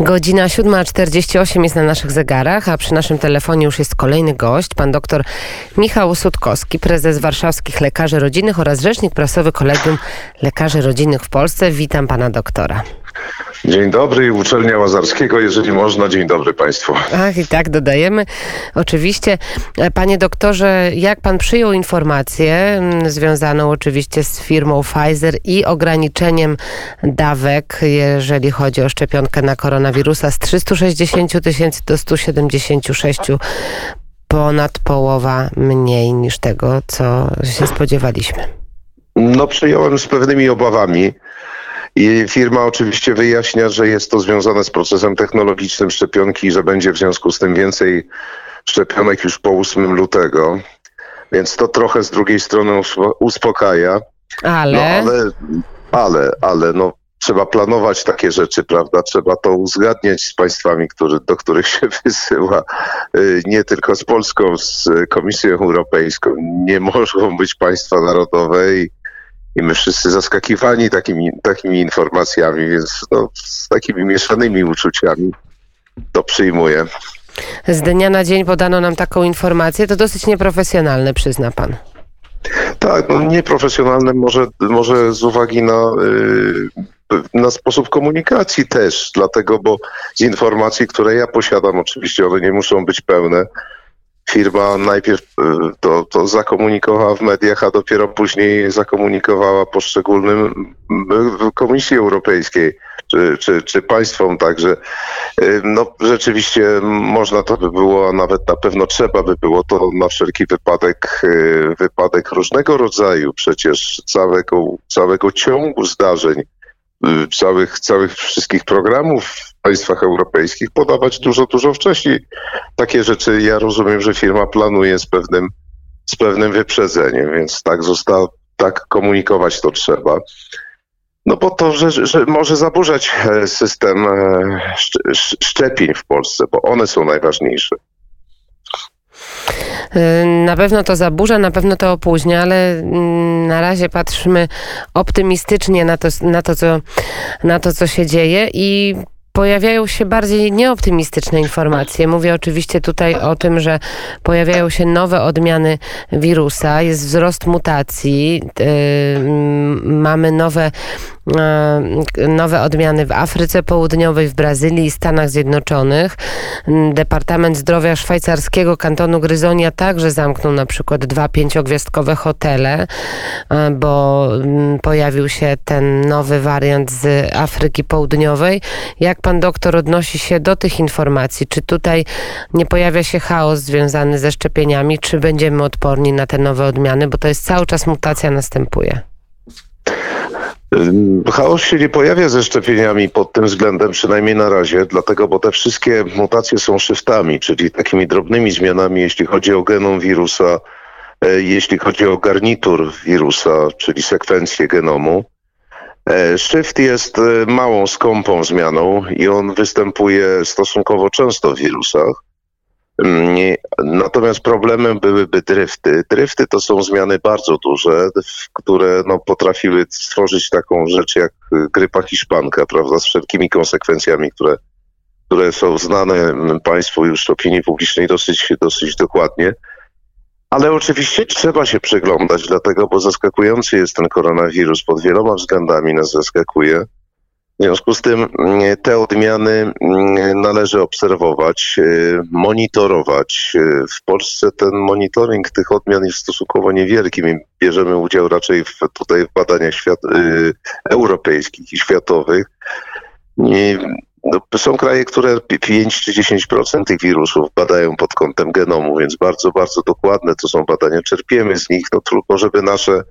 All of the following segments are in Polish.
Godzina 7.48 jest na naszych zegarach, a przy naszym telefonie już jest kolejny gość, pan dr Michał Sutkowski, prezes Warszawskich Lekarzy Rodzinnych oraz rzecznik prasowy Kolegium Lekarzy Rodzinnych w Polsce. Witam pana doktora. Dzień dobry, uczelnia Łazarskiego, jeżeli można, dzień dobry Państwu. Ach, i tak dodajemy. Oczywiście, panie doktorze, jak pan przyjął informację związaną oczywiście z firmą Pfizer i ograniczeniem dawek, jeżeli chodzi o szczepionkę na koronawirusa z 360 tysięcy do 176 ponad połowa mniej niż tego, co się spodziewaliśmy? No, przyjąłem z pewnymi obawami. I firma oczywiście wyjaśnia, że jest to związane z procesem technologicznym szczepionki i że będzie w związku z tym więcej szczepionek już po 8 lutego. Więc to trochę z drugiej strony uspokaja. Ale. No, ale, ale, ale no, trzeba planować takie rzeczy, prawda? Trzeba to uzgadniać z państwami, który, do których się wysyła, y, nie tylko z Polską, z Komisją Europejską. Nie mogą być państwa narodowe i i my wszyscy zaskakiwani takimi, takimi informacjami, więc no, z takimi mieszanymi uczuciami to przyjmuję. Z dnia na dzień podano nam taką informację, to dosyć nieprofesjonalne, przyzna pan. Tak, no nieprofesjonalne może, może z uwagi na, y, na sposób komunikacji też, dlatego, bo z informacji, które ja posiadam, oczywiście one nie muszą być pełne, firma najpierw y, to, to zakomunikowała w mediach, a dopiero później zakomunikowała poszczególnym Komisji Europejskiej czy, czy, czy państwom. Także y, no, rzeczywiście można to by było, a nawet na pewno trzeba by było to na wszelki wypadek, wypadek różnego rodzaju przecież całego, całego ciągu zdarzeń całych, całych wszystkich programów państwach europejskich podawać dużo, dużo wcześniej. Takie rzeczy ja rozumiem, że firma planuje z pewnym, z pewnym wyprzedzeniem, więc tak zostało, tak komunikować to trzeba. No bo to, że, że może zaburzać e, system e, szczepień w Polsce, bo one są najważniejsze. Y, na pewno to zaburza, na pewno to opóźnia, ale mm, na razie patrzymy optymistycznie na to, na to, co, na to co się dzieje i pojawiają się bardziej nieoptymistyczne informacje. Mówię oczywiście tutaj o tym, że pojawiają się nowe odmiany wirusa, jest wzrost mutacji, yy, mamy nowe E, nowe odmiany w Afryce Południowej, w Brazylii i Stanach Zjednoczonych. Departament Zdrowia szwajcarskiego kantonu Gryzonia także zamknął na przykład dwa pięciogwiazdkowe hotele, e, bo pojawił się ten nowy wariant z Afryki Południowej. Jak pan doktor odnosi się do tych informacji? Czy tutaj nie pojawia się chaos związany ze szczepieniami? Czy będziemy odporni na te nowe odmiany? Bo to jest cały czas mutacja następuje. Chaos się nie pojawia ze szczepieniami pod tym względem, przynajmniej na razie, dlatego, bo te wszystkie mutacje są shiftami, czyli takimi drobnymi zmianami, jeśli chodzi o genom wirusa, e, jeśli chodzi o garnitur wirusa, czyli sekwencję genomu. E, shift jest e, małą, skąpą zmianą i on występuje stosunkowo często w wirusach. Mm, natomiast problemem byłyby dryfty. Dryfty to są zmiany bardzo duże, które no, potrafiły stworzyć taką rzecz jak grypa hiszpanka, prawda, z wszelkimi konsekwencjami, które, które są znane Państwu już opinii publicznej dosyć, dosyć dokładnie. Ale oczywiście trzeba się przyglądać, dlatego, bo zaskakujący jest ten koronawirus pod wieloma względami nas zaskakuje. W związku z tym mm, te odmiany mm, należy obserwować, y, monitorować. Y, w Polsce ten monitoring tych odmian jest stosunkowo niewielki. My bierzemy udział raczej w, tutaj w badaniach świat, y, europejskich i światowych. Są kraje, które 5 czy 10% tych wirusów badają pod kątem genomu, więc bardzo, bardzo dokładne to są badania. Czerpiemy z nich, no tylko żeby nasze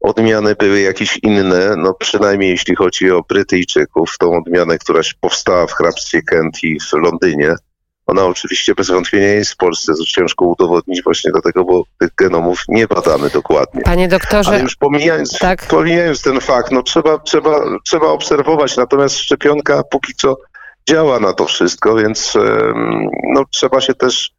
odmiany były jakieś inne, no przynajmniej jeśli chodzi o Brytyjczyków, tą odmianę, która powstała w hrabstwie Kent i w Londynie. Ona oczywiście bez wątpienia jest w Polsce, to ciężko udowodnić właśnie dlatego, bo tych genomów nie badamy dokładnie. Panie doktorze... Ale już pomijając, tak? pomijając ten fakt, no trzeba, trzeba, trzeba obserwować, natomiast szczepionka póki co działa na to wszystko, więc no, trzeba się też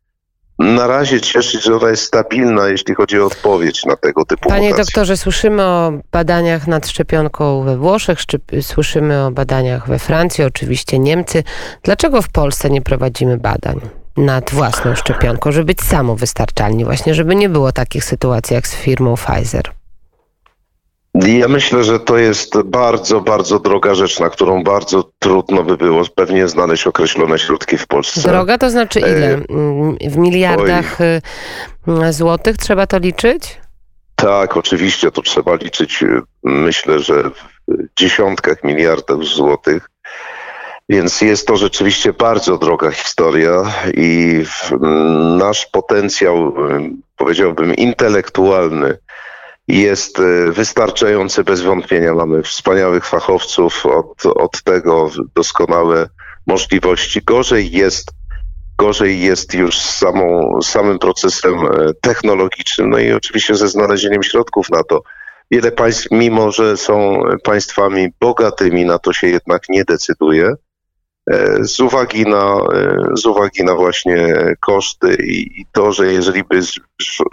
na razie cieszyć, że ona jest stabilna, jeśli chodzi o odpowiedź na tego typu Panie mutacje. doktorze, słyszymy o badaniach nad szczepionką we Włoszech, słyszymy o badaniach we Francji, oczywiście Niemcy. Dlaczego w Polsce nie prowadzimy badań nad własną szczepionką, żeby być samowystarczalni właśnie, żeby nie było takich sytuacji jak z firmą Pfizer? Ja myślę, że to jest bardzo, bardzo droga rzecz, na którą bardzo trudno by było pewnie znaleźć określone środki w Polsce. Droga to znaczy ile? E, Mm, W miliardach y, y, złotych trzeba to liczyć? Tak, oczywiście to trzeba liczyć, y, myślę, że w dziesiątkach miliardów złotych. Więc jest to rzeczywiście bardzo droga historia i nasz potencjał, y, powiedziałbym, intelektualny jest y, wystarczający bez wątpienia. Mamy wspaniałych fachowców, od, od tego doskonałe możliwości. Gorzej jest, gorzej jest już z samą, samym procesem e, technologicznym, no i oczywiście ze znalezieniem środków na to. Wiele państw, mimo że są państwami bogatymi, na to się jednak nie decyduje. e, Z uwagi na, e, z uwagi na właśnie koszty i, to, że jeżeli by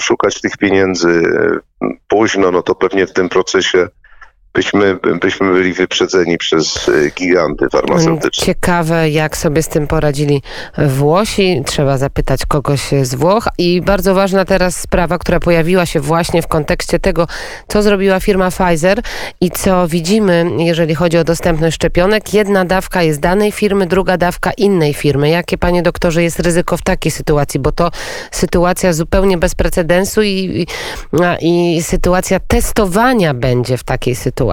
szukać tych pieniędzy e, późno, no to pewnie w tym procesie byśmy, byśmy byli wyprzedzeni przez e, giganty farmaceutyczne. Ciekawe, jak sobie z tym poradzili Włosi. Trzeba zapytać kogoś z Włoch. I bardzo ważna teraz sprawa, która pojawiła się właśnie w kontekście tego, co zrobiła firma Pfizer i co widzimy, jeżeli chodzi o dostępność szczepionek. Jedna dawka jest danej firmy, druga dawka innej firmy. Jakie, panie doktorze, jest ryzyko w takiej sytuacji? Bo to sytuacja zupełnie bez precedensu i, i, i sytuacja testowania będzie w takiej sytuacji.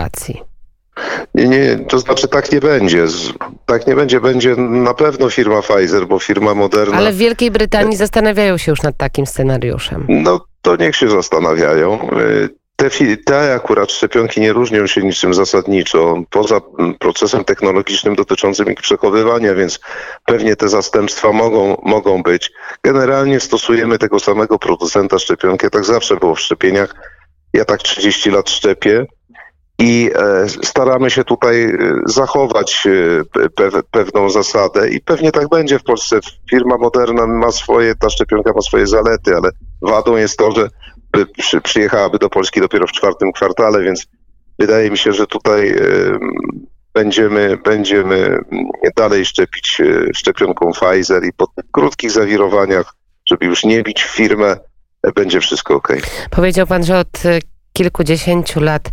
Nie, nie, to znaczy tak nie będzie. Tak nie będzie. Będzie na pewno firma Pfizer, bo firma Moderna. Ale w Wielkiej Brytanii zastanawiają się już nad takim scenariuszem. No to niech się zastanawiają. Y, Te, te akurat szczepionki nie różnią się niczym zasadniczo, poza procesem technologicznym dotyczącym ich przechowywania, więc pewnie te zastępstwa mogą, mogą być. Generalnie stosujemy tego samego producenta szczepionki, tak zawsze było w szczepieniach. Ja tak 30 lat szczepię. I e, staramy się tutaj e, zachować e, pe- pe- pewną zasadę i pewnie tak będzie w Polsce. Firma Moderna ma swoje, ta szczepionka ma swoje zalety, ale wadą jest to, że by przy, przyjechałaby do Polski dopiero w czwartym kwartale, więc wydaje mi się, że tutaj będziemy, będziemy dalej szczepić szczepionką Pfizer i po krótkich zawirowaniach, żeby już nie bić w firmę, będzie wszystko ok. Powiedział pan, że od kilkudziesięciu lat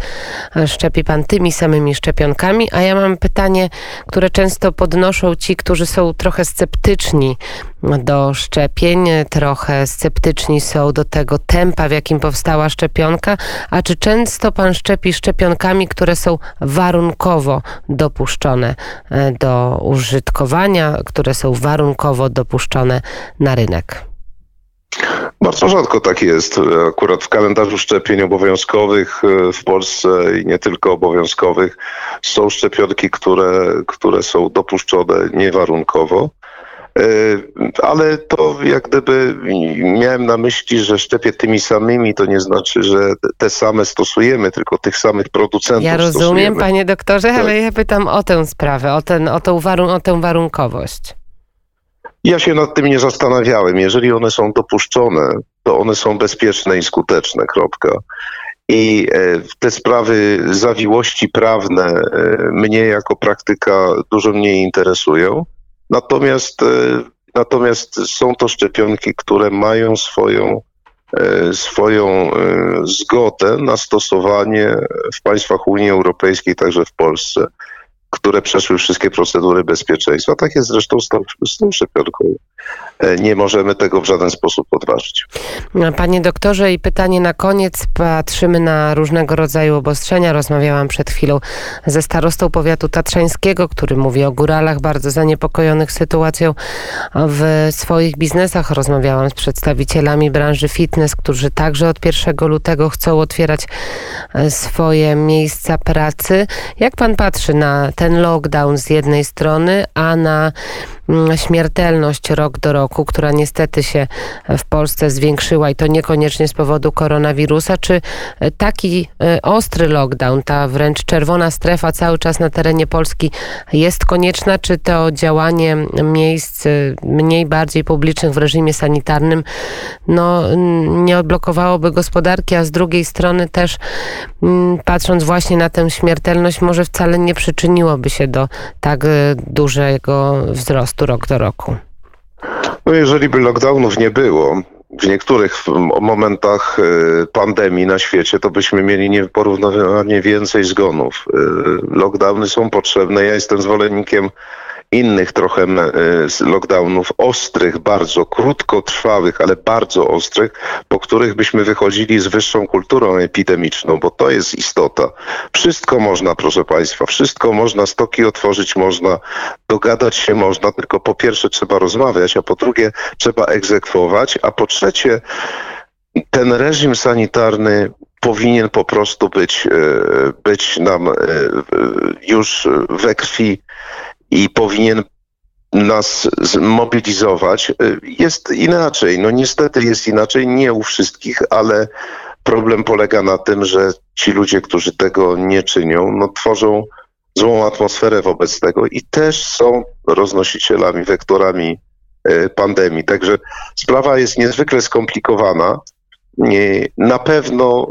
e, szczepi pan tymi samymi szczepionkami, a ja mam pytanie, które często podnoszą ci, którzy są trochę sceptyczni do szczepień, trochę sceptyczni są do tego tempa, w jakim powstała szczepionka, a czy często pan szczepi szczepionkami, które są warunkowo dopuszczone e, do użytkowania, które są warunkowo dopuszczone na rynek? Bardzo rzadko tak jest. Akurat w kalendarzu szczepień obowiązkowych e, w Polsce i nie tylko obowiązkowych są szczepionki, które, które są dopuszczone niewarunkowo. E, Ale to jak gdyby miałem na myśli, że szczepię tymi samymi, to nie znaczy, że te same stosujemy, tylko tych samych producentów Ja rozumiem, stosujemy. panie doktorze, Tak. ale ja pytam o tę sprawę, o, ten, o, tą, warun- o tę warunkowość. Ja się nad tym nie zastanawiałem. Jeżeli one są dopuszczone, to one są bezpieczne i skuteczne, kropka. I e, te sprawy zawiłości prawne e, mnie jako praktyka dużo mniej interesują. Natomiast, e, natomiast są to szczepionki, które mają swoją, swoją zgodę na stosowanie w państwach Unii Europejskiej, także w Polsce które przeszły wszystkie procedury bezpieczeństwa. Tak jest zresztą z tą, z tą szczepionką. E, Nie możemy tego w żaden sposób podważyć. Panie doktorze, i pytanie na koniec. Patrzymy na różnego rodzaju obostrzenia. Rozmawiałam przed chwilą ze starostą powiatu tatrzańskiego, który mówi o góralach bardzo zaniepokojonych sytuacją w swoich biznesach. Rozmawiałam z przedstawicielami branży fitness, którzy także od 1 lutego chcą otwierać e, swoje miejsca pracy. Jak pan patrzy na ten lockdown z jednej strony, a na śmiertelność rok do roku, która niestety się w Polsce zwiększyła i to niekoniecznie z powodu koronawirusa, czy taki e, ostry lockdown, ta wręcz czerwona strefa cały czas na terenie Polski jest konieczna, czy to działanie miejsc e, mniej bardziej publicznych w reżimie sanitarnym no, nie odblokowałoby gospodarki, a z drugiej strony też mm, patrząc właśnie na tę śmiertelność, może wcale nie przyczyniłoby się do tak e, dużego wzrostu rok do roku. No jeżeli by lockdownów nie było, w niektórych momentach e, pandemii na świecie, to byśmy mieli nieporównywalnie więcej zgonów. E, lockdowny są potrzebne. Ja jestem zwolennikiem innych trochę e, lockdownów, ostrych, bardzo krótkotrwałych, ale bardzo ostrych, po których byśmy wychodzili z wyższą kulturą epidemiczną, bo to jest istota. Wszystko można, proszę Państwa, wszystko można, stoki otworzyć można, dogadać się można, tylko po pierwsze trzeba rozmawiać, a po drugie trzeba egzekwować, a po trzecie ten reżim sanitarny powinien po prostu być, e, być nam e, już we krwi i powinien nas zmobilizować. Jest inaczej. No niestety jest inaczej, nie u wszystkich, ale problem polega na tym, że ci ludzie, którzy tego nie czynią, no tworzą złą atmosferę wobec tego i też są roznosicielami, wektorami e, pandemii. Także sprawa jest niezwykle skomplikowana. Na pewno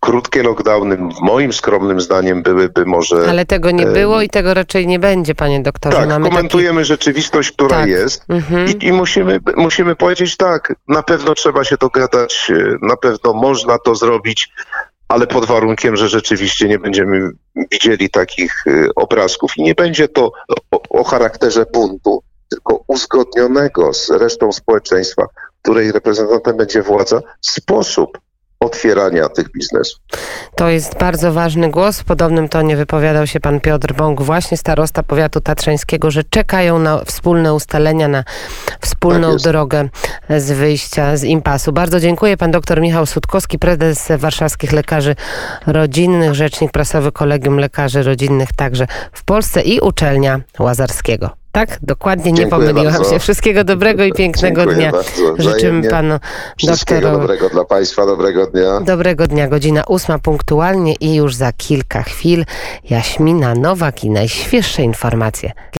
krótkie lockdowny, moim skromnym zdaniem, byłyby może. Ale tego nie było i tego raczej nie będzie, panie doktorze. Tak, Mamy komentujemy taki... rzeczywistość, która tak. jest mhm. i, i musimy, musimy powiedzieć tak, na pewno trzeba się dogadać, na pewno można to zrobić, ale pod warunkiem, że rzeczywiście nie będziemy widzieli takich y, obrazków i nie będzie to o, o charakterze buntu, tylko uzgodnionego z resztą społeczeństwa, której reprezentantem będzie władza, sposób otwierania tych biznesów. To jest bardzo ważny głos. W podobnym tonie wypowiadał się pan Piotr Bąk, właśnie starosta powiatu tatrzańskiego, że czekają na wspólne ustalenia, na wspólną tak drogę z wyjścia z impasu. Bardzo dziękuję. Pan doktor Michał Sutkowski, prezes Warszawskich Lekarzy Rodzinnych, rzecznik prasowy Kolegium Lekarzy Rodzinnych także w Polsce i uczelnia Łazarskiego. Tak, dokładnie, nie Dziękuję pomyliłam bardzo. się. Wszystkiego dobrego i pięknego Dziękuję dnia. Bardzo. Życzymy panu Wszystkiego doktoru... dobrego dla państwa, dobrego dnia. Dobrego dnia, godzina ósma punktualnie i już za kilka chwil Jaśmina Nowak i najświeższe informacje